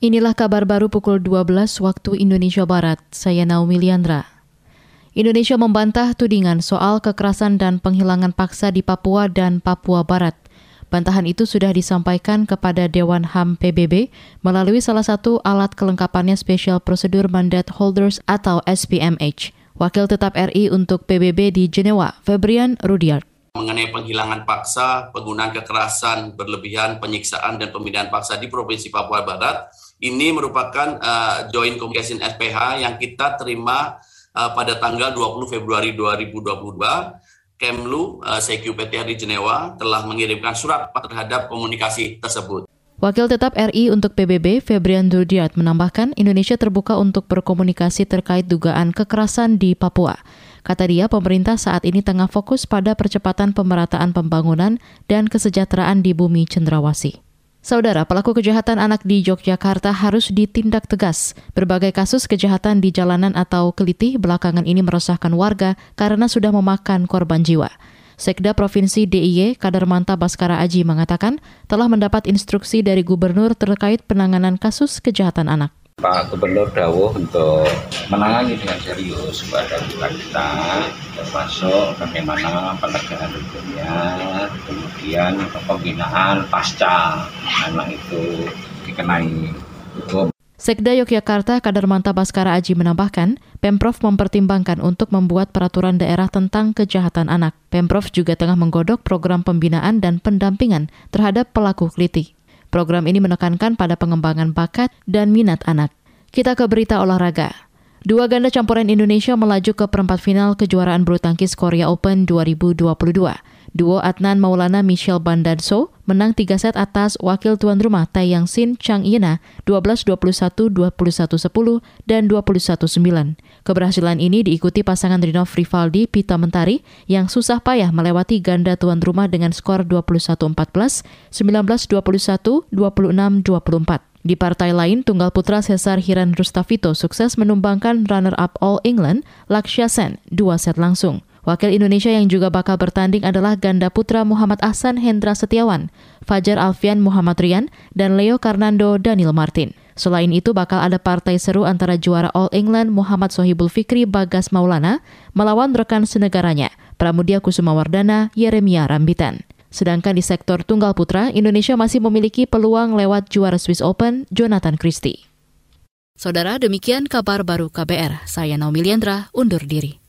Inilah kabar baru pukul 12 waktu Indonesia Barat. Saya Naomi Liandra. Indonesia membantah tudingan soal kekerasan dan penghilangan paksa di Papua dan Papua Barat. Bantahan itu sudah disampaikan kepada Dewan HAM PBB melalui salah satu alat kelengkapannya Special Procedure Mandate Holders atau SPMH. Wakil tetap RI untuk PBB di Jenewa, Febrian Rudiard mengenai penghilangan paksa, penggunaan kekerasan berlebihan, penyiksaan dan pemindahan paksa di Provinsi Papua Barat ini merupakan uh, Joint Communication SPH yang kita terima uh, pada tanggal 20 Februari 2022. Kemlu uh, CQPTR di Jenewa telah mengirimkan surat terhadap komunikasi tersebut. Wakil tetap RI untuk PBB, Febrian Durdiat, menambahkan Indonesia terbuka untuk berkomunikasi terkait dugaan kekerasan di Papua. Kata dia, pemerintah saat ini tengah fokus pada percepatan pemerataan pembangunan dan kesejahteraan di bumi cendrawasih. Saudara, pelaku kejahatan anak di Yogyakarta harus ditindak tegas. Berbagai kasus kejahatan di jalanan atau kelitih belakangan ini meresahkan warga karena sudah memakan korban jiwa. Sekda Provinsi DIY Kadarmanta Baskara Aji mengatakan telah mendapat instruksi dari gubernur terkait penanganan kasus kejahatan anak. Pak Gubernur Dawuh untuk menangani dengan serius kepada kita termasuk bagaimana penegakan hukumnya kemudian pembinaan pasca anak itu dikenai hukum. Sekda Yogyakarta Kadarmanta Baskara Aji menambahkan, Pemprov mempertimbangkan untuk membuat peraturan daerah tentang kejahatan anak. Pemprov juga tengah menggodok program pembinaan dan pendampingan terhadap pelaku keliti. Program ini menekankan pada pengembangan bakat dan minat anak. Kita ke berita olahraga. Dua ganda campuran Indonesia melaju ke perempat final kejuaraan bulu tangkis Korea Open 2022. Duo Adnan Maulana Michelle Bandanso menang 3 set atas wakil tuan rumah Taeyang Sin Chang Yena 12-21, 21-10, dan 21-9. Keberhasilan ini diikuti pasangan Rino Rivaldi Pita Mentari yang susah payah melewati ganda tuan rumah dengan skor 21-14, 19-21, 26-24. Di partai lain, tunggal putra Cesar Hiran Rustavito sukses menumbangkan runner-up All England Lakshya Sen dua set langsung. Wakil Indonesia yang juga bakal bertanding adalah ganda putra Muhammad Ahsan Hendra Setiawan, Fajar Alfian Muhammad Rian, dan Leo Karnando Daniel Martin. Selain itu bakal ada partai seru antara juara All England Muhammad Sohibul Fikri Bagas Maulana melawan rekan senegaranya Pramudia Kusumawardana Yeremia Rambitan. Sedangkan di sektor tunggal putra, Indonesia masih memiliki peluang lewat juara Swiss Open, Jonathan Christie. Saudara, demikian kabar baru KBR. Saya Naomi Liandra, undur diri.